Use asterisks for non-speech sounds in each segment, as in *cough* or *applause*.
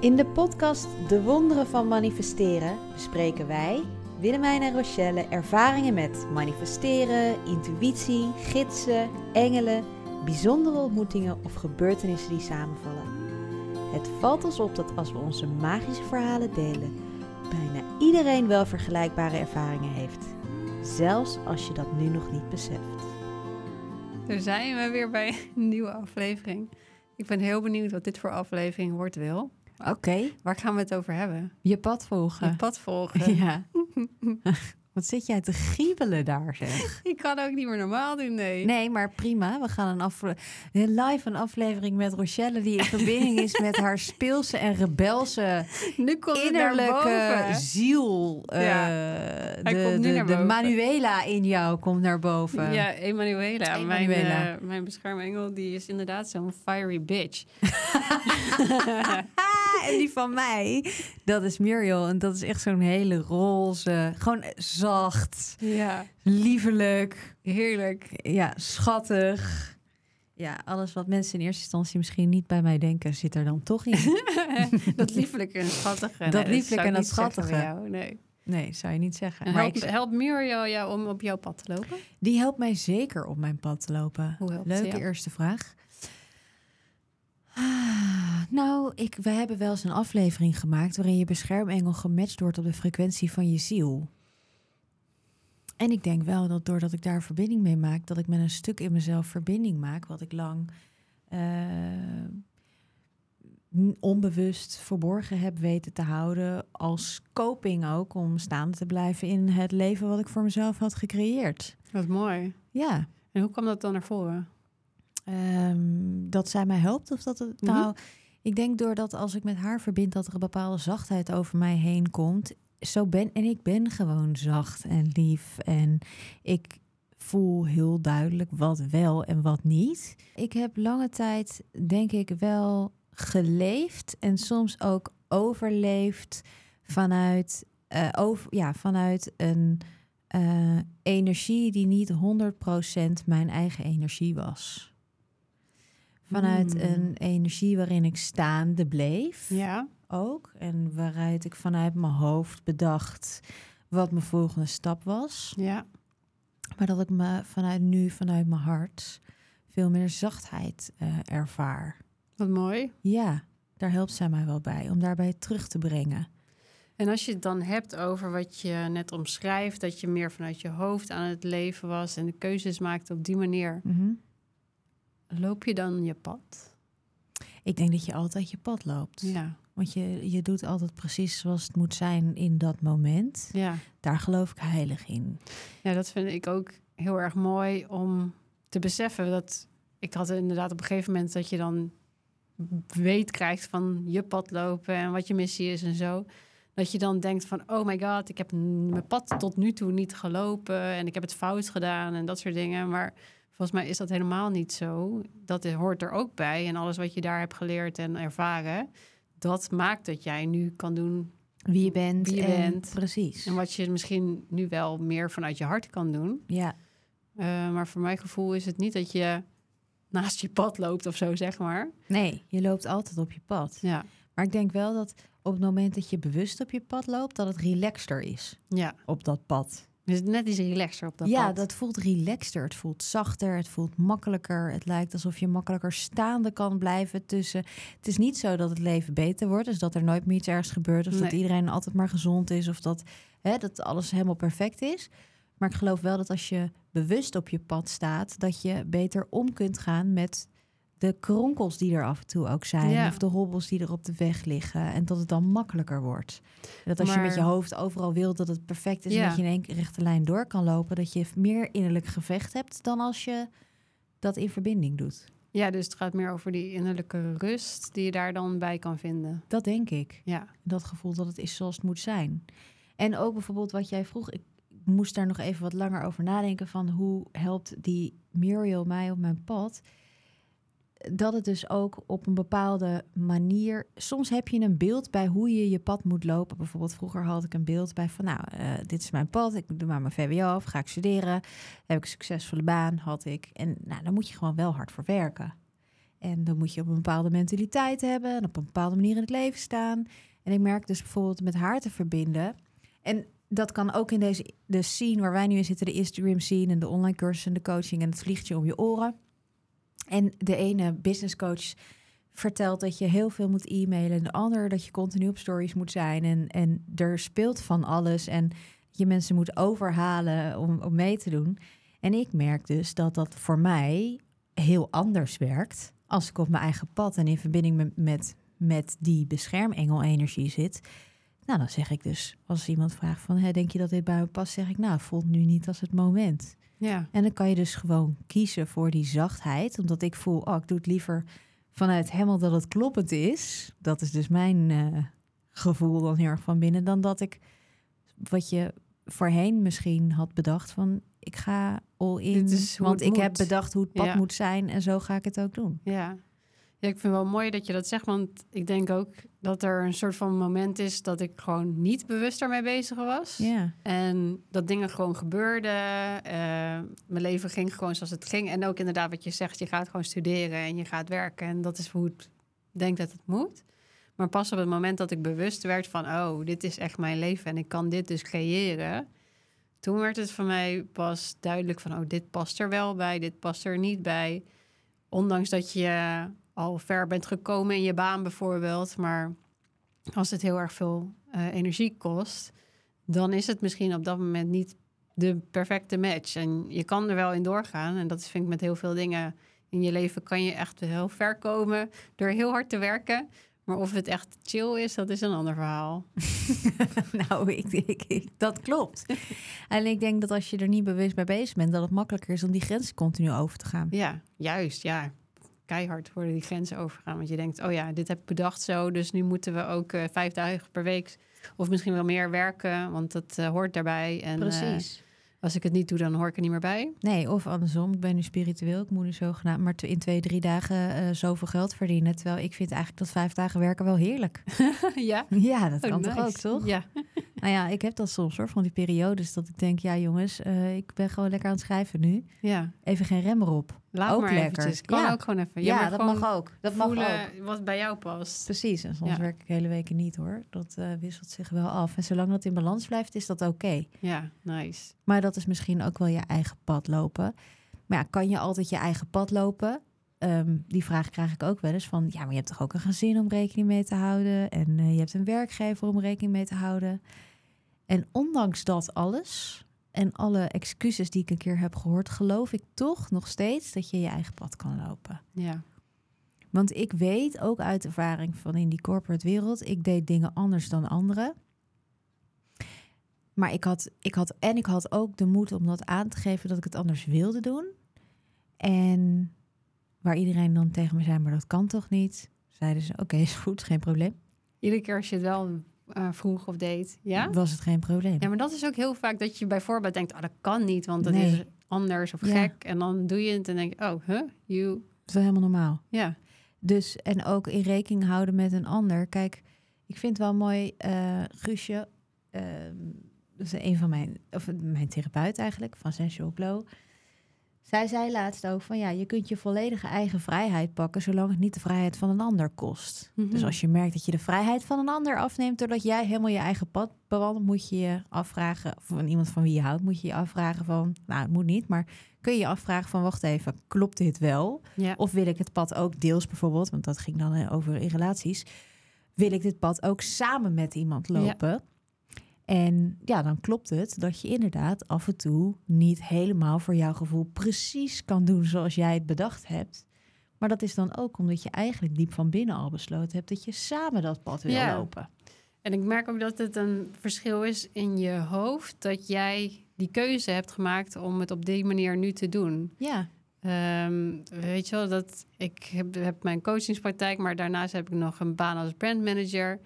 In de podcast De Wonderen van Manifesteren bespreken wij, Willemijn en Rochelle, ervaringen met manifesteren, intuïtie, gidsen, engelen, bijzondere ontmoetingen of gebeurtenissen die samenvallen. Het valt ons op dat als we onze magische verhalen delen, bijna iedereen wel vergelijkbare ervaringen heeft. Zelfs als je dat nu nog niet beseft. Daar zijn we weer bij een nieuwe aflevering. Ik ben heel benieuwd wat dit voor aflevering wordt, Wil. Oké, Waar gaan we het over hebben? je pad volgen. Je pad volgen. *laughs* Ja. *laughs* Wat zit jij te giebelen daar, zeg? Ik kan ook niet meer normaal doen, nee. Nee, maar prima. We gaan een, afle- live een aflevering met Rochelle... die in verbinding is met haar *laughs* speelse en rebelse Nu komt innerlijke ziel. Ja, de, komt nu de, naar de boven. Manuela in jou komt naar boven. Ja, Emanuela, Mijn, eh, mijn beschermengel, die is inderdaad zo'n fiery bitch. *laughs* En die van mij, dat is Muriel. En dat is echt zo'n hele roze, gewoon zacht, Ja, liefelijk, heerlijk. ja, schattig. Ja, alles wat mensen in eerste instantie misschien niet bij mij denken, zit er dan toch in. *laughs* dat *laughs* lieflijke en schattige. Dat nee, lieflijke en dat schattige. jou, nee. Nee, zou je niet zeggen. Maar helpt, ik- Muriel jou om op jouw pad te lopen? die helpt mij zeker op mijn pad te lopen. Hoe helpt Leuke eerste vraag. Ah, nou, ik, we hebben wel eens een aflevering gemaakt waarin je beschermengel gematcht wordt op de frequentie van je ziel. En ik denk wel dat doordat ik daar verbinding mee maak, dat ik met een stuk in mezelf verbinding maak, wat ik lang eh, onbewust verborgen heb weten te houden, als coping ook, om staande te blijven in het leven wat ik voor mezelf had gecreëerd. Wat mooi. Ja. En hoe kwam dat dan naar voren? Ehm, dat zij mij helpt of dat het Mhm. nou ik denk doordat als ik met haar verbind dat er een bepaalde zachtheid over mij heen komt zo ben en ik ben gewoon zacht en lief en ik voel heel duidelijk wat wel en wat niet. Ik heb lange tijd denk ik wel geleefd en soms ook overleefd vanuit eh, over ja vanuit een eh, energie die niet 100% mijn eigen energie was vanuit Hmm. een energie waarin ik staande bleef Ja. ook. En waaruit ik vanuit mijn hoofd bedacht wat mijn volgende stap was. Ja. Maar dat ik me vanuit nu, vanuit mijn hart, veel meer zachtheid eh, ervaar. Wat mooi. Ja, daar helpt zij mij wel bij om daarbij terug te brengen. En als je het dan hebt over wat je net omschrijft, dat je meer vanuit je hoofd aan het leven was en de keuzes maakte op die manier, Mhm. Loop je dan je pad? Ik denk dat je altijd je pad loopt. Ja. Want je, je doet altijd precies zoals het moet zijn in dat moment. Ja. Daar geloof ik heilig in. ja, dat vind ik ook heel erg mooi om te beseffen dat ik had inderdaad op een gegeven moment dat je dan weet krijgt van je pad lopen en wat je missie is en zo. Dat je dan denkt van, oh my god, ik heb mijn pad tot nu toe niet gelopen en ik heb het fout gedaan en dat soort dingen. Maar volgens mij is dat helemaal niet zo. Dat hoort er ook bij en alles wat je daar hebt geleerd en ervaren, dat maakt dat jij nu kan doen Wie je bent. Wie je en- bent. Precies. en wat je misschien nu wel meer vanuit je hart kan doen. Ja, Uh, maar voor mijn gevoel is het niet dat je naast je pad loopt of zo, zeg maar. nee, je loopt altijd op je pad. Ja, Maar ik denk wel dat op het moment dat je bewust op je pad loopt, dat het relaxter is ja. op dat pad. Dus net iets relaxer op dat ja, pad. dat voelt relaxter. Het voelt zachter, het voelt makkelijker. Het lijkt alsof je makkelijker staande kan blijven tussen. Het is niet zo dat het leven beter wordt, dus dat er nooit meer iets ergens gebeurt, of dat iedereen altijd maar gezond is, of dat, hè, dat alles helemaal perfect is. Maar ik geloof wel dat als je bewust op je pad staat, dat je beter om kunt gaan met de kronkels die er af en toe ook zijn, Ja. of de hobbels die er op de weg liggen, en dat het dan makkelijker wordt. Dat als je met je hoofd overal wilt dat het perfect is en dat je in één rechte lijn door kan lopen, dat je meer innerlijk gevecht hebt dan als je dat in verbinding doet. Ja, dus het gaat meer over die innerlijke rust die je daar dan bij kan vinden. Dat denk ik. Ja, Dat gevoel dat het is zoals het moet zijn. En ook bijvoorbeeld wat jij vroeg, ik moest daar nog even wat langer over nadenken van hoe helpt die Muriel mij op mijn pad. Dat het dus ook op een bepaalde manier. Soms heb je een beeld bij hoe je je pad moet lopen. Bijvoorbeeld, vroeger had ik een beeld bij van, nou, eh, dit is mijn pad. Ik doe maar mijn VWO af, ga ik studeren. Heb ik een succesvolle baan, had ik. En nou, daar moet je gewoon wel hard voor werken. En dan moet je op een bepaalde mentaliteit hebben en op een bepaalde manier in het leven staan. En ik merk dus bijvoorbeeld met haar te verbinden. En dat kan ook in deze de scene waar wij nu in zitten, de Instagram scene en de online cursus en de coaching en het vliegtje om je oren. En de ene business coach vertelt dat je heel veel moet e-mailen en de ander dat je continu op stories moet zijn en, en er speelt van alles en je mensen moet overhalen om, om mee te doen. En ik merk dus dat dat voor mij heel anders werkt als ik op mijn eigen pad en in verbinding met, met, met die beschermengel-energie zit. Nou, dan zeg ik dus, als iemand vraagt van, denk je dat dit bij me past? Zeg ik, nou, voelt nu niet als het moment. Ja. En dan kan je dus gewoon kiezen voor die zachtheid. Omdat ik voel, oh, ik doe het liever vanuit helemaal dat het kloppend is. Dat is dus mijn eh, gevoel dan heel erg van binnen. Dan dat ik, wat je voorheen misschien had bedacht van... ik ga all in, want ik heb bedacht hoe het pad Ja. moet zijn... en zo ga ik het ook doen. Ja. Ja, ik vind wel mooi dat je dat zegt, want ik denk ook dat er een soort van moment is dat ik gewoon niet bewust ermee bezig was. Ja, En dat dingen gewoon gebeurden. eh, mijn leven ging gewoon zoals het ging. En ook inderdaad wat je zegt, je gaat gewoon studeren en je gaat werken. En dat is hoe ik denk dat het moet. Maar pas op het moment dat ik bewust werd van... oh, dit is echt mijn leven en ik kan dit dus creëren... toen werd het voor mij pas duidelijk van... oh, dit past er wel bij, dit past er niet bij. Ondanks dat je al ver bent gekomen in je baan bijvoorbeeld. Maar als het heel erg veel eh, energie kost dan is het misschien op dat moment niet de perfecte match. En je kan er wel in doorgaan. En dat vind ik met heel veel dingen in je leven kan je echt heel ver komen door heel hard te werken. Maar of het echt chill is, dat is een ander verhaal. *laughs* nou, ik, ik, ik- dat klopt. *laughs* en ik denk dat als je er niet bewust bij bezig bent... dat het makkelijker is om die grenzen continu over te gaan. Ja, juist. Ja, keihard worden die grenzen overgaan. Want je denkt, oh ja, dit heb ik bedacht zo. Dus nu moeten we ook eh, vijf dagen per week of misschien wel meer werken. Want dat eh, hoort daarbij. En eh, als ik het niet doe, dan hoor ik er niet meer bij. Nee, of andersom. Ik ben nu spiritueel. Ik moet nu zogenaamd maar in twee, drie dagen zoveel geld verdienen. Terwijl ik vind eigenlijk dat vijf dagen werken wel heerlijk. *laughs* ja, ja, dat Oh, kan toch nice. ook, toch? Ja, *laughs* Nou ja, ik heb dat soms hoor, van die periodes dat ik denk... ja jongens, ik ben gewoon lekker aan het schrijven nu. ja. Even geen rem erop. Laat Ook maar lekker. eventjes. Kan Ja. ook gewoon even. Ja, dat mag ook. Dat mag ook. wat bij jou past. Precies, en soms Ja. werk ik hele weken niet hoor. Dat eh, wisselt zich wel af. En zolang dat in balans blijft, is dat oké. Ja, nice. Maar dat is misschien ook wel je eigen pad lopen. Maar ja, kan je altijd je eigen pad lopen? Ehm, die vraag krijg ik ook wel eens van... ja, maar je hebt toch ook een gezin om rekening mee te houden... en eh, je hebt een werkgever om rekening mee te houden. En ondanks dat alles en alle excuses die ik een keer heb gehoord... geloof ik toch nog steeds dat je je eigen pad kan lopen. Ja, Want ik weet ook uit ervaring van in die corporate wereld... ik deed dingen anders dan anderen... Maar ik had, ik had, en ik had ook de moed om dat aan te geven dat ik het anders wilde doen. En waar iedereen dan tegen me zei, maar dat kan toch niet? Zeiden ze, oké, is goed, geen probleem. iedere keer als je het wel eh, vroeg of deed. Ja? Was het geen probleem. Ja, maar dat is ook heel vaak dat je bijvoorbeeld denkt... oh, dat kan niet, want dat Nee. is anders of Ja. gek. En dan doe je het en denk je, oh, huh? You... Dat is wel helemaal normaal. Ja, Dus, en ook in rekening houden met een ander. Kijk, ik vind het wel mooi, eh Guusje, ehm, dat is een van mijn, of mijn therapeut eigenlijk, van Sensual Glow. Zij zei laatst ook van ja, je kunt je volledige eigen vrijheid pakken, zolang het niet de vrijheid van een ander kost. Mhm. Dus als je merkt dat je de vrijheid van een ander afneemt, doordat jij helemaal je eigen pad bewandelt, moet je je afvragen, of van iemand van wie je houdt, moet je je afvragen van, nou het moet niet, maar kun je je afvragen van wacht even, klopt dit wel? ja. Of wil ik het pad ook deels bijvoorbeeld, want dat ging dan eh, over in relaties, wil ik dit pad ook samen met iemand lopen? En ja, dan klopt het dat je inderdaad af en toe niet helemaal voor jouw gevoel precies kan doen zoals jij het bedacht hebt. Maar dat is dan ook omdat je eigenlijk diep van binnen al besloten hebt dat je samen dat pad wil Ja. lopen. En ik merk ook dat het een verschil is in je hoofd... dat jij die keuze hebt gemaakt om het op die manier nu te doen. Ja, Ehm, weet je wel, dat ik heb, heb mijn coachingspraktijk, maar daarnaast heb ik nog een baan als brandmanager.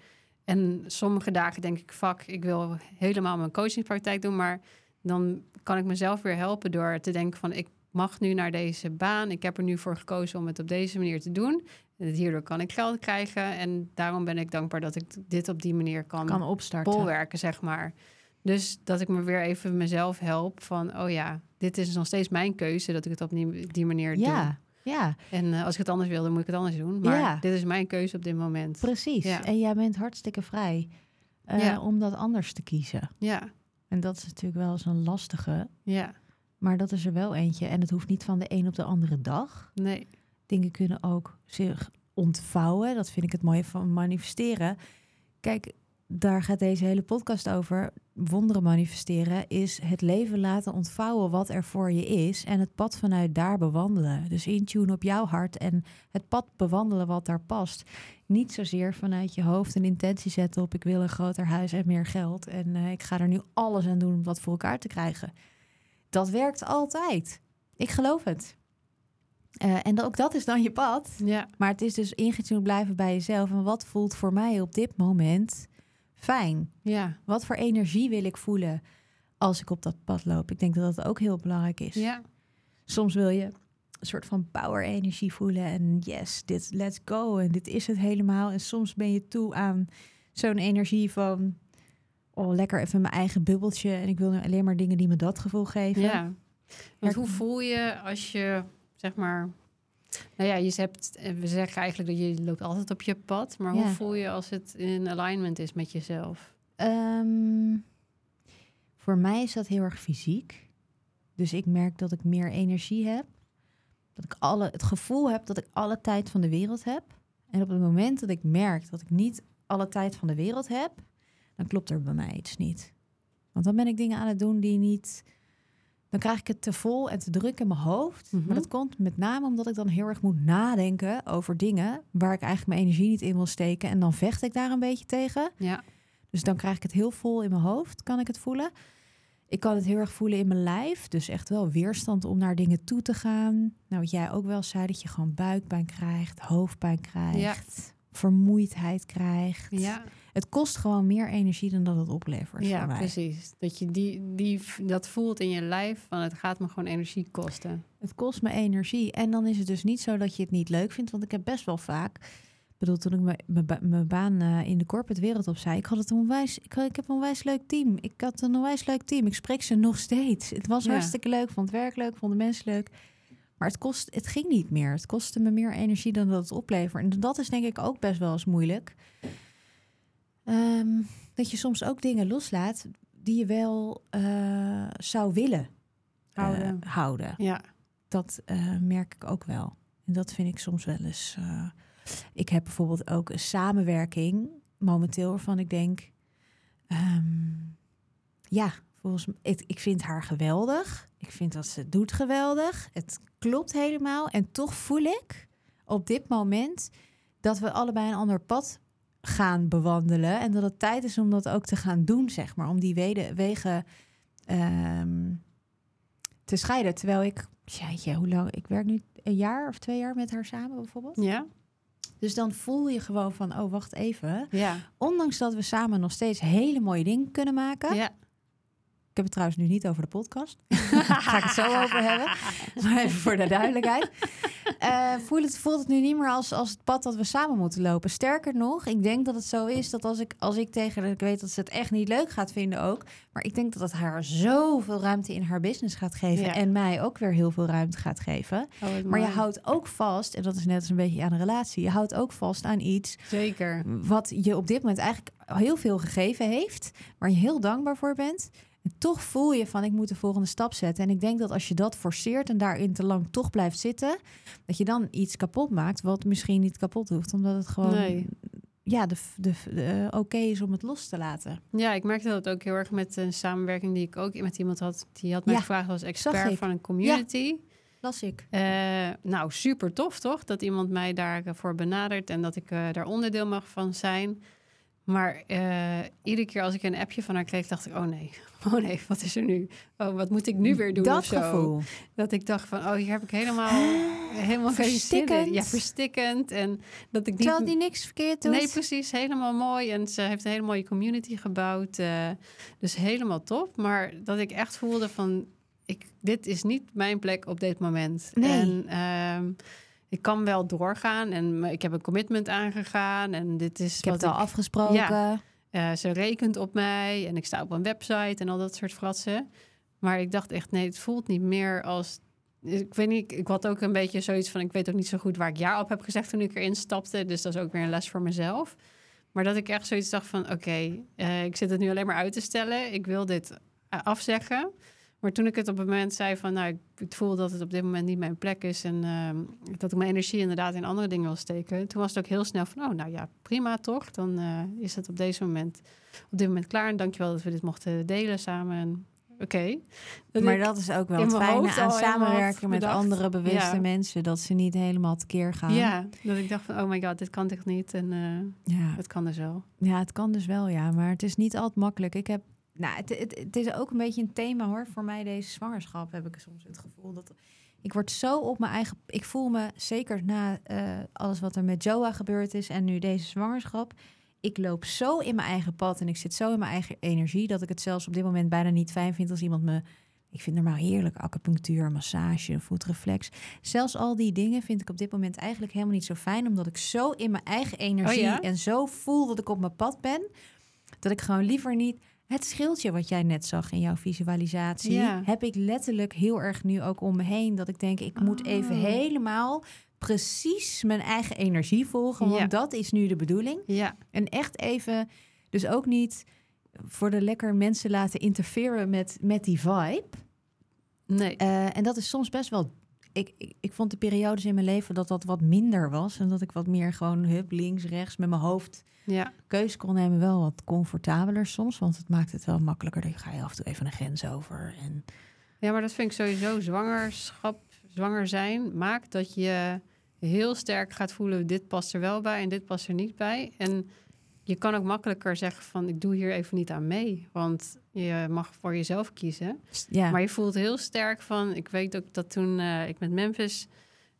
En sommige dagen denk ik, fuck, ik wil helemaal mijn coachingspraktijk doen, maar dan kan ik mezelf weer helpen door te denken van, ik mag nu naar deze baan. Ik heb er nu voor gekozen om het op deze manier te doen. En hierdoor kan ik geld krijgen en daarom ben ik dankbaar dat ik dit op die manier kan, kan opstarten. bolwerken, zeg maar. Dus dat ik me weer even mezelf help van, oh ja, dit is nog steeds mijn keuze dat ik het op die, die manier doe. Ja, En eh, als ik het anders wil, dan moet ik het anders doen. Maar Ja. dit is mijn keuze op dit moment. precies. Ja. En jij bent hartstikke vrij eh, om dat anders te kiezen. Ja, En dat is natuurlijk wel eens een lastige. ja, Maar dat is er wel eentje. En het hoeft niet van de een op de andere dag. nee. Dingen kunnen ook zich ontvouwen. Dat vind ik het mooie van manifesteren. Kijk, daar gaat deze hele podcast over. Wonderen manifesteren is het leven laten ontvouwen wat er voor je is. En het pad vanuit daar bewandelen. Dus intune op jouw hart en het pad bewandelen wat daar past. Niet zozeer vanuit je hoofd een intentie zetten op ik wil een groter huis en meer geld. En eh, ik ga er nu alles aan doen om dat voor elkaar te krijgen. Dat werkt altijd. Ik geloof het. Eh, en ook dat is dan je pad. Ja, Maar het is dus ingetuned blijven bij jezelf. En wat voelt voor mij op dit moment fijn? ja, Wat voor energie wil ik voelen als ik op dat pad loop? Ik denk dat dat ook heel belangrijk is. ja, Soms wil je een soort van power energie voelen. En yes, dit let's go. En dit is het helemaal. En soms ben je toe aan zo'n energie van... Oh, lekker even mijn eigen bubbeltje. En ik wil nu alleen maar dingen die me dat gevoel geven. ja. Want hoe voel je als je, zeg maar... Nou ja, je hebt, eh, we zeggen eigenlijk dat je loopt altijd op je pad. Maar hoe voel je als het in alignment is met jezelf? Ehm, voor mij is dat heel erg fysiek. Dus ik merk dat ik meer energie heb. Dat ik alle, het gevoel heb dat ik alle tijd van de wereld heb. En op het moment dat ik merk dat ik niet alle tijd van de wereld heb, dan klopt er bij mij iets niet. Want dan ben ik dingen aan het doen die niet. Dan krijg ik het te vol en te druk in mijn hoofd. Mhm. Maar dat komt met name omdat ik dan heel erg moet nadenken over dingen waar ik eigenlijk mijn energie niet in wil steken. En dan vecht ik daar een beetje tegen. Ja, Dus dan krijg ik het heel vol in mijn hoofd, kan ik het voelen. Ik kan het heel erg voelen in mijn lijf. Dus echt wel weerstand om naar dingen toe te gaan. Nou, wat jij ook wel zei, dat je gewoon buikpijn krijgt, hoofdpijn krijgt, vermoeidheid krijgt. ja, Het kost gewoon meer energie dan dat het oplevert ja precies. Dat je die, die, dat voelt in je lijf van het gaat me gewoon energie kosten. Het kost me energie. En dan is het dus niet zo dat je het niet leuk vindt. Want ik heb best wel vaak... Ik bedoel, toen ik mijn- mijn ba- mijn baan eh, in de corporate wereld opzij... Ik had het een onwijs... Ik, had- ik heb een onwijs leuk team. Ik had een onwijs leuk team. Ik spreek ze nog steeds. Het was Ja. hartstikke leuk. Vond het werk leuk. Vond de mensen leuk. Maar het, kost, het ging niet meer. Het kostte me meer energie dan dat het oplevert. En dat is denk ik ook best wel eens moeilijk. Ehm, dat je soms ook dingen loslaat... die je wel eh, zou willen eh, Houden. houden Ja, dat eh, merk ik ook wel. En dat vind ik soms wel eens. ik heb bijvoorbeeld ook een samenwerking momenteel waarvan ik denk, ehm, ja, volgens mij, ik, ik vind haar geweldig. Ik vind dat ze het doet geweldig. Het klopt helemaal. En toch voel ik op dit moment dat we allebei een ander pad gaan bewandelen en dat het tijd is om dat ook te gaan doen, zeg maar, om die wede- wegen ehm, te scheiden. Terwijl ik, jeetje, hoe lang? Ik werk nu een jaar of twee jaar met haar samen bijvoorbeeld. ja, Dus dan voel je gewoon van, oh, wacht even. ja, Ondanks dat we samen nog steeds hele mooie dingen kunnen maken. ja. Ik heb het trouwens nu niet over de podcast. *laughs* Daar ga ik het zo over hebben. Maar even voor de duidelijkheid. Eh, voel het, voelt het nu niet meer als, als het pad dat we samen moeten lopen. Sterker nog, ik denk dat het zo is dat als ik, als ik tegen haar... Ik weet dat ze het echt niet leuk gaat vinden ook. Maar ik denk dat het haar zoveel ruimte in haar business gaat geven. Ja. En mij ook weer heel veel ruimte gaat geven. Oh, Maar je houdt ook vast, en dat is net als een beetje aan een relatie... je houdt ook vast aan iets Zeker. wat je op dit moment eigenlijk heel veel gegeven heeft, waar je heel dankbaar voor bent. En toch voel je van ik moet de volgende stap zetten. En ik denk dat als je dat forceert en daarin te lang toch blijft zitten, dat je dan iets kapot maakt wat misschien niet kapot hoeft, omdat het gewoon Nee. ja, de, de, de- eh, oké is om het los te laten. Ja, ik merkte dat ook heel erg met een samenwerking die ik ook met iemand had. Die had mij Ja, gevraagd als expert van een community. Las ik. Eh, nou, super tof toch? Dat iemand mij daarvoor benadert en dat ik eh, daar onderdeel mag van zijn. Maar eh, iedere keer als ik een appje van haar kreeg, dacht ik: oh nee, *laughs* oh nee, wat is er nu? Oh, wat moet ik nu weer doen? Dat gevoel. Dat ik dacht van, oh, hier heb ik helemaal, helemaal zin in. Verstikkend. Ja, verstikkend. En dat ik niet... Terwijl die niks verkeerd doet. Nee, precies. Helemaal mooi. En ze heeft een hele mooie community gebouwd. eh, dus helemaal top. Maar dat ik echt voelde van... Ik, dit is niet mijn plek op dit moment. Nee. En ehm, ik kan wel doorgaan. En ik heb een commitment aangegaan. En dit is ik heb wat het al afgesproken. Ja. eh, ze rekent op mij. En ik sta op een website en al dat soort fratsen. Maar ik dacht echt, nee, het voelt niet meer als ik weet niet, ik had ook een beetje zoiets van... ik weet ook niet zo goed waar ik ja op heb gezegd toen ik erin stapte. Dus dat is ook weer een les voor mezelf. Maar dat ik echt zoiets dacht van... oké, eh, ik zit het nu alleen maar uit te stellen. Ik wil dit eh, afzeggen. Maar toen ik het op het moment zei van... nou, ik voel dat het op dit moment niet mijn plek is... en ehm, dat ik mijn energie inderdaad in andere dingen wil steken... toen was het ook heel snel van... oh, nou ja, prima toch? Dan eh, is het op deze moment, op dit moment klaar. En dankjewel dat we dit mochten delen samen. En oké. Maar dat is ook wel het fijne aan samenwerken met andere bewuste Ja. mensen. Dat ze niet helemaal tekeer gaan. Ja, dat ik dacht van... oh my god, dit kan toch niet? En eh, ja. het kan dus wel. Ja, het kan dus wel, ja. Maar het is niet altijd makkelijk. Ik heb, nou, het, het, het is ook een beetje een thema hoor. Voor mij deze zwangerschap heb ik soms het gevoel dat ik word zo op mijn eigen. Ik voel me zeker na eh, alles wat er met Joa gebeurd is en nu deze zwangerschap. Ik loop zo in mijn eigen pad en ik zit zo in mijn eigen energie dat ik het zelfs op dit moment bijna niet fijn vind als iemand me. Ik vind normaal heerlijk acupunctuur, massage, voetreflex. Zelfs al die dingen vind ik op dit moment eigenlijk helemaal niet zo fijn, omdat ik zo in mijn eigen energie ja? en zo voel dat ik op mijn pad ben, dat ik gewoon liever niet. Het schildje wat jij net zag in jouw visualisatie, Ja. heb ik letterlijk heel erg nu ook om me heen. Dat ik denk, ik moet even Oh. helemaal precies mijn eigen energie volgen. Want Ja. dat is nu de bedoeling. Ja, En echt even, dus ook niet voor de lekker mensen laten interfereren met, met die vibe. nee. Eh, en dat is soms best wel. Ik, ik, ik vond de periodes in mijn leven dat dat wat minder was. En dat ik wat meer gewoon hup, links, rechts met mijn hoofd Ja, keus kon nemen. Wel wat comfortabeler soms. Want het maakt het wel makkelijker. Dan ga je af en toe even een grens over. En Ja, maar dat vind ik sowieso zwangerschap, zwanger zijn, maakt dat je heel sterk gaat voelen, dit past er wel bij en dit past er niet bij. En je kan ook makkelijker zeggen van, ik doe hier even niet aan mee, want je mag voor jezelf kiezen. ja, Maar je voelt heel sterk van, ik weet ook dat toen eh, ik met Memphis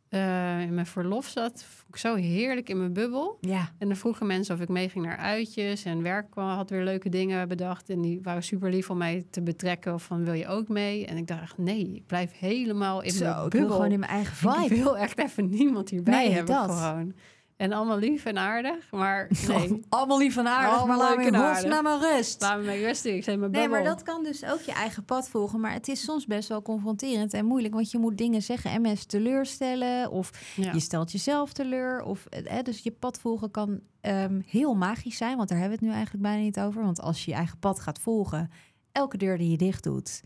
eh, in mijn verlof zat, vond ik zo heerlijk in mijn bubbel. ja. En dan vroegen mensen of ik meeging naar uitjes. En werk kwam- had weer leuke dingen bedacht. En die waren super lief om mij te betrekken. Of van, wil je ook mee? En ik dacht, nee, ik blijf helemaal in Zo, mijn ik wil bubbel. gewoon in mijn eigen *laughs* Ik vibe. wil echt even niemand hierbij Nee, hebben dat. gewoon. En allemaal lief en aardig. Maar *laughs* nee, Allemaal lief van aardig, Allemaal maar laat me leuk in en aardig. godsnaam maar rust. laat me rusten. Ik zei mijn Nee, maar dat kan dus ook je eigen pad volgen. Maar het is soms best wel confronterend en moeilijk. Want je moet dingen zeggen en mensen teleurstellen. Of Ja. je stelt jezelf teleur. Of, eh, dus je pad volgen kan ehm, heel magisch zijn. Want daar hebben we het nu eigenlijk bijna niet over. Want als je je eigen pad gaat volgen, elke deur die je dicht doet...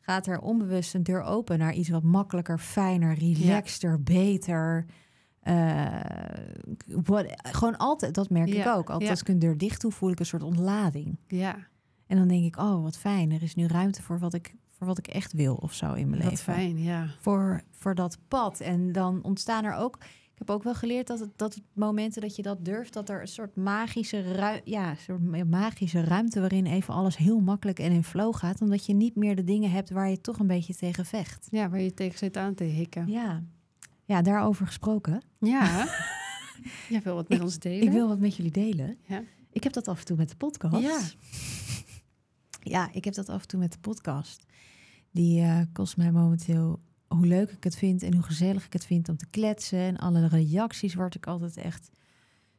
gaat er onbewust een deur open naar iets wat makkelijker, fijner, relaxter, beter... eh, what- gewoon altijd, dat merk ik ook. Altijd ja. als ik een deur dicht doe, voel ik een soort ontlading. ja, En dan denk ik, oh, wat fijn. Er is nu ruimte voor wat ik, voor wat ik echt wil of zo in mijn wat leven. fijn, ja. Voor, voor dat pad. En dan ontstaan er ook... Ik heb ook wel geleerd dat het, dat het momenten dat je dat durft... dat er een soort magische, ru ja, een soort magische ruimte... waarin even alles heel makkelijk en in flow gaat. Omdat je niet meer de dingen hebt waar je toch een beetje tegen vecht. Ja, waar je tegen zit aan te hikken. Ja, ja daarover gesproken. Ja. *laughs* Jij wil wat met ons delen? Ik wil wat met jullie delen. Ja. Ik heb dat af en toe met de podcast. Ja. *laughs* Ja, ik heb dat af en toe met de podcast. Die eh, kost mij momenteel hoe leuk ik het vind en hoe gezellig ik het vind om te kletsen. En alle reacties word ik altijd echt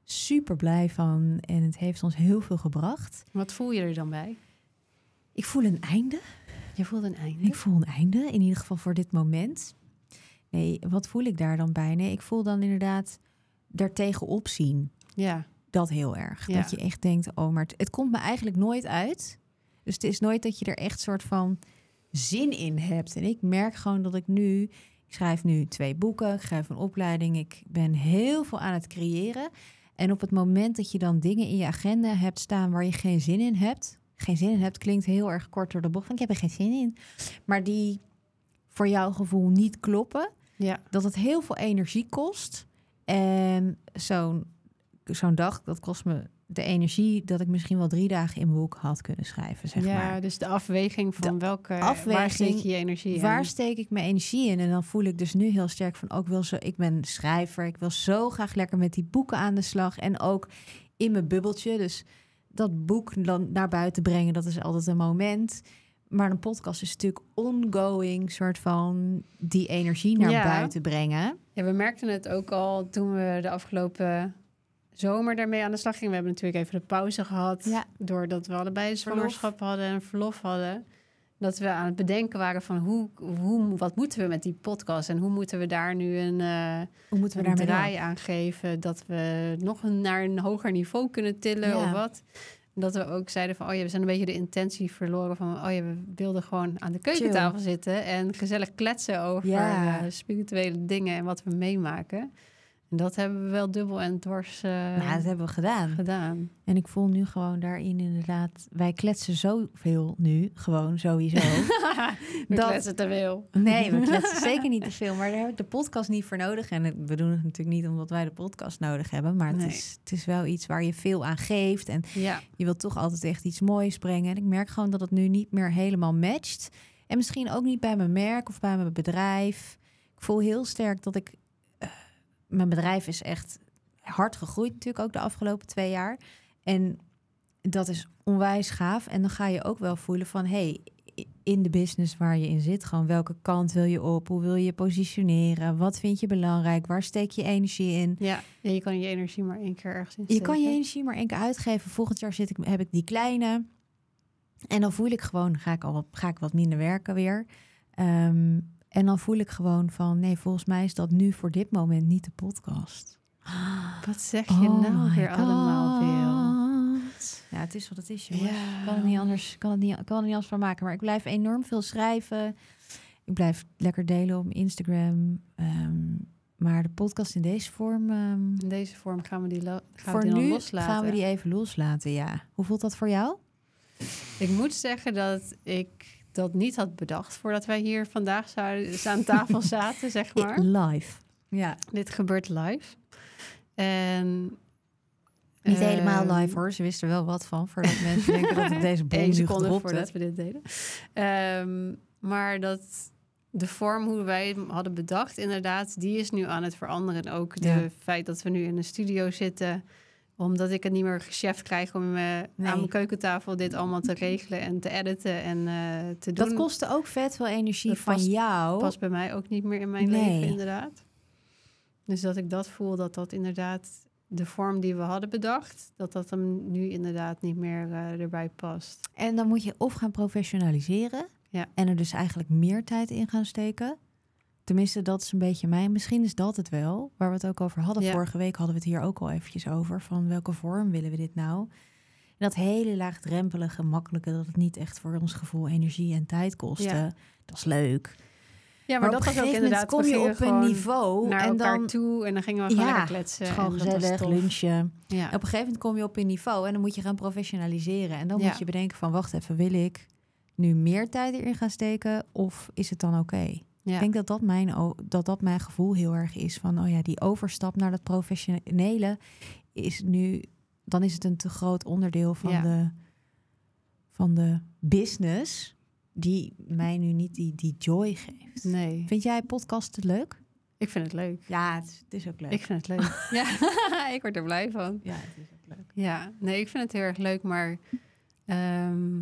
super blij van. En het heeft ons heel veel gebracht. Wat voel je er dan bij? Ik voel een einde. Je voelt een einde. Ik voel een einde, in ieder geval voor dit moment. Nee, wat voel ik daar dan bij? Nee, ik voel dan inderdaad daartegen opzien. Ja, Dat heel erg. Ja. Dat je echt denkt, oh, maar het, het komt me eigenlijk nooit uit. Dus het is nooit dat je er echt soort van zin in hebt. En ik merk gewoon dat ik nu... Ik schrijf nu twee boeken, ik schrijf een opleiding. Ik ben heel veel aan het creëren. En op het moment dat je dan dingen in je agenda hebt staan waar je geen zin in hebt... Geen zin in hebt klinkt heel erg kort door de bocht. van, Ik heb er geen zin in. Maar die voor jouw gevoel niet kloppen ja, dat het heel veel energie kost. En zo'n zo'n dag, dat kost me de energie dat ik misschien wel drie dagen in mijn boek had kunnen schrijven, zeg ja maar. dus de afweging van welke... waar afweging, steek je je energie in? Waar steek ik mijn energie in? En dan voel ik dus nu heel sterk van, ook wil zo, ik ben schrijver, ik wil zo graag lekker met die boeken aan de slag en ook in mijn bubbeltje. Dus dat boek dan naar buiten brengen, dat is altijd een moment. Maar een podcast is natuurlijk ongoing, soort van die energie naar Ja. buiten brengen. Ja, we merkten het ook al toen we de afgelopen zomer daarmee aan de slag gingen. We hebben natuurlijk even de pauze gehad. Ja. Doordat we allebei Verlof. zwangerschap hadden en verlof hadden. dat we aan het bedenken waren van hoe, hoe, wat moeten we met die podcast en hoe moeten we daar nu een, uh, hoe moeten we een draai aan geven, dat we nog een, naar een hoger niveau kunnen tillen Ja. of wat. En dat we ook zeiden van, oh ja, we zijn een beetje de intentie verloren van, oh ja, we wilden gewoon aan de keukentafel zitten en gezellig kletsen over Ja. eh, spirituele dingen en wat we meemaken. En dat hebben we wel dubbel en dwars Nou, dat hebben we gedaan. gedaan. En ik voel nu gewoon daarin inderdaad... Wij kletsen zoveel nu, gewoon sowieso. *laughs* we Dat- kletsen te veel. Nee, we kletsen zeker niet te veel. Maar daar heb ik de podcast niet voor nodig. En we doen het natuurlijk niet omdat wij de podcast nodig hebben. Maar Nee. het, is, het is wel iets waar je veel aan geeft. En Ja, je wilt toch altijd echt iets moois brengen. En ik merk gewoon dat het nu niet meer helemaal matcht. En misschien ook niet bij mijn merk of bij mijn bedrijf. Ik voel heel sterk dat ik... mijn bedrijf is echt hard gegroeid natuurlijk ook de afgelopen twee jaar. En dat is onwijs gaaf. En dan ga je ook wel voelen van... hey, in de business waar je in zit, gewoon welke kant wil je op? Hoe wil je je positioneren? Wat vind je belangrijk? Waar steek je energie in? ja. ja, je kan je energie maar één keer ergens in Je kan je energie maar één keer uitgeven. Volgend jaar zit ik, heb ik die kleine. En dan voel ik gewoon, ga ik, al ga ik wat minder werken weer. Ehm, en dan voel ik gewoon van, nee, volgens mij is dat nu voor dit moment niet de podcast. Wat zeg je nou Oh my weer allemaal veel? Ja, het is wat het is, jongens. Kan het niet anders, kan het niet, kan er niet anders van maken. Maar ik blijf enorm veel schrijven. Ik blijf lekker delen op Instagram. Ehm, maar de podcast in deze vorm... ehm, In deze vorm gaan we die, gaan we voor die dan nu loslaten. gaan we die even loslaten, ja. Hoe voelt dat voor jou? Ik moet zeggen dat ik dat niet had bedacht voordat wij hier vandaag zouden, aan tafel *laughs* zaten, zeg maar. Live. Ja. Dit gebeurt live. En Niet ehm, helemaal live hoor. Ze wisten er wel wat van. Voordat mensen denken dat ik deze *laughs* bom nu voordat we dit deden. Ehm, maar dat de vorm hoe wij hem hadden bedacht, inderdaad, die is nu aan het veranderen. En ook Ja. de feit dat we nu in een studio zitten, omdat ik het niet meer gecheft krijg om Nee. aan mijn keukentafel dit allemaal te regelen en te editen en eh, te doen. Dat kostte ook vet veel energie Dat van past- jou. past bij mij ook niet meer in mijn Nee. leven, inderdaad. Dus dat ik dat voel, dat dat inderdaad de vorm die we hadden bedacht, dat dat hem nu inderdaad niet meer eh, erbij past. En dan moet je of gaan professionaliseren. Ja. En er dus eigenlijk meer tijd in gaan steken. Tenminste, dat is een beetje mij. Misschien is dat het wel. Waar we het ook over hadden. Ja. Vorige week hadden we het hier ook al eventjes over. Van welke vorm willen we dit nou? En dat hele laagdrempelige, makkelijke. Dat het niet echt voor ons gevoel energie en tijd kostte. Ja. Dat is leuk. Ja, Maar, maar, op dat een gegeven moment inderdaad. kom je op een niveau. naar en dan toe en dan gingen we gewoon Ja, lekker kletsen. gewoon dat gezellig, lunchen. Ja. Op een gegeven moment kom je op een niveau en dan moet je gaan professionaliseren. En dan Ja. moet je bedenken van, wacht even, wil ik nu meer tijd erin gaan steken of is het dan oké? Ja. Ik denk dat dat, mijn, dat dat mijn gevoel heel erg is van, oh ja, die overstap naar dat professionele is nu, dan is het een te groot onderdeel van, Ja. de, van de business die mij nu niet die, die joy geeft. Nee, Vind jij podcasten leuk? ik vind het leuk. Ja, het is, het is ook leuk. Ik vind het leuk. *laughs* ja, *laughs* ik word er blij van. ja, het is ook leuk. Ja, nee, ik vind het heel erg leuk, maar ehm,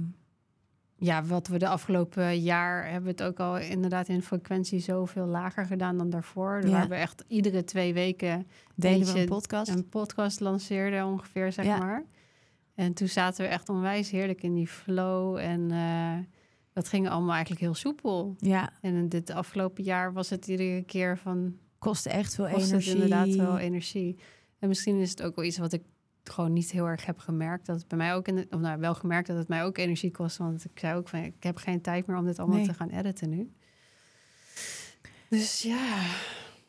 ja, wat we de afgelopen jaar hebben we het ook al inderdaad in frequentie zoveel lager gedaan dan daarvoor. Ja. Waar we echt iedere twee weken we een podcast? een podcast lanceerden ongeveer, zeg Ja. maar. En toen zaten we echt onwijs heerlijk in die flow en eh, dat ging allemaal eigenlijk heel soepel. Ja, En dit afgelopen jaar was het iedere keer van kostte echt veel kost het energie. inderdaad wel energie. En misschien is het ook wel iets wat ik gewoon niet heel erg heb gemerkt. Dat het bij mij ook in de, of nou wel gemerkt dat het mij ook energie kost. Want ik zei ook van ik heb geen tijd meer om dit allemaal Nee. te gaan editen nu. Dus ja,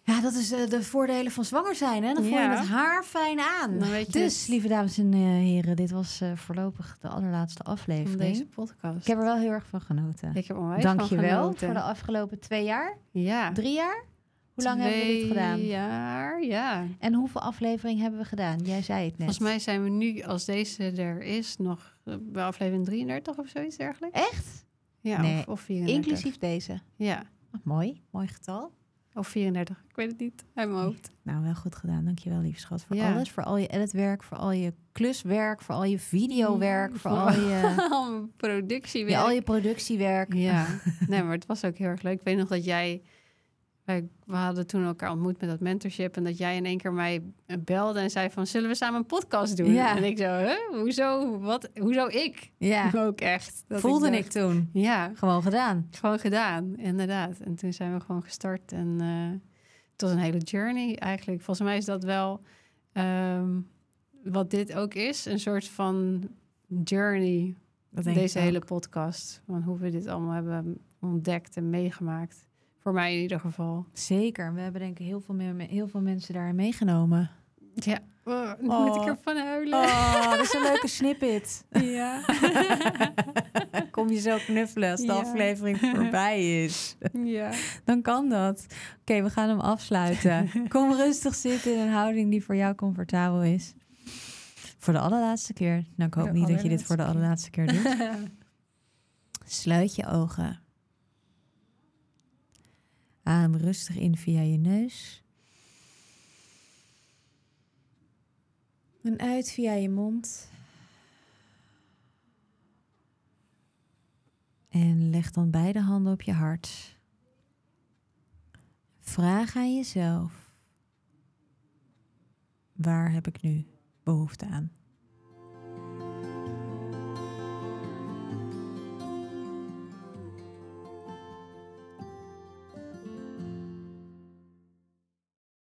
Ja, dat is eh, de voordelen van zwanger zijn. Hè? Dan voel je Ja. het haar fijn aan. Dus, lieve dames en eh, heren, dit was eh, voorlopig de allerlaatste van aflevering. deze podcast. Ik heb er wel heel erg van genoten. ik heb onwijs Dank van je wel voor de afgelopen twee jaar, Ja. drie jaar. Hoe lang hebben we dit gedaan? jaar, ja. En hoeveel afleveringen hebben we gedaan? Jij zei het net. Volgens mij zijn we nu, als deze er is, nog eh, bij aflevering 33 of zoiets dergelijks. Echt? Ja, Nee, of, of 34. Inclusief deze. Ja, Oh, mooi, mooi getal. of 34. Ik weet het niet, uit mijn hoofd. Nou, wel goed gedaan. Dankjewel, lieve schat, voor Ja. alles. Voor al je editwerk, voor al je kluswerk, voor al je videowerk, voor Voor al je, *laughs* productiewerk. ja, al je productiewerk. Ja, *laughs* nee, maar het was ook heel erg leuk. Ik weet nog dat jij... wij, we hadden toen elkaar ontmoet met dat mentorship. En dat jij in één keer mij belde en zei van... zullen we samen een podcast doen? Ja. En ik zo? Hoezo? Wat? Hoezo ik? Ja, *laughs* Ook echt. Dat voelde ik, toen. Ja, Gewoon gedaan. gewoon gedaan, inderdaad. En toen zijn we gewoon gestart. En eh, het was een hele journey eigenlijk. Volgens mij is dat wel ehm, wat dit ook is. Een soort van journey, deze hele podcast. Van hoe we dit allemaal hebben ontdekt en meegemaakt. Voor mij in ieder geval. Zeker. We hebben denk ik heel veel, meer, heel veel mensen daarin meegenomen. Ja, oh, Oh. moet ik ervan huilen. Oh, dat is een leuke snippet. *laughs* Ja. *laughs* Kom je zo knuffelen als de Ja. aflevering voorbij is. ja. Dan kan dat. Oké, we gaan hem afsluiten. *laughs* Kom rustig zitten in een houding die voor jou comfortabel is. Voor de allerlaatste keer. Nou, ik hoop De niet dat je dit voor de allerlaatste keer doet. Sluit je ogen. Adem rustig in via je neus. En uit via je mond. En leg dan beide handen op je hart. Vraag aan jezelf: waar heb ik nu behoefte aan?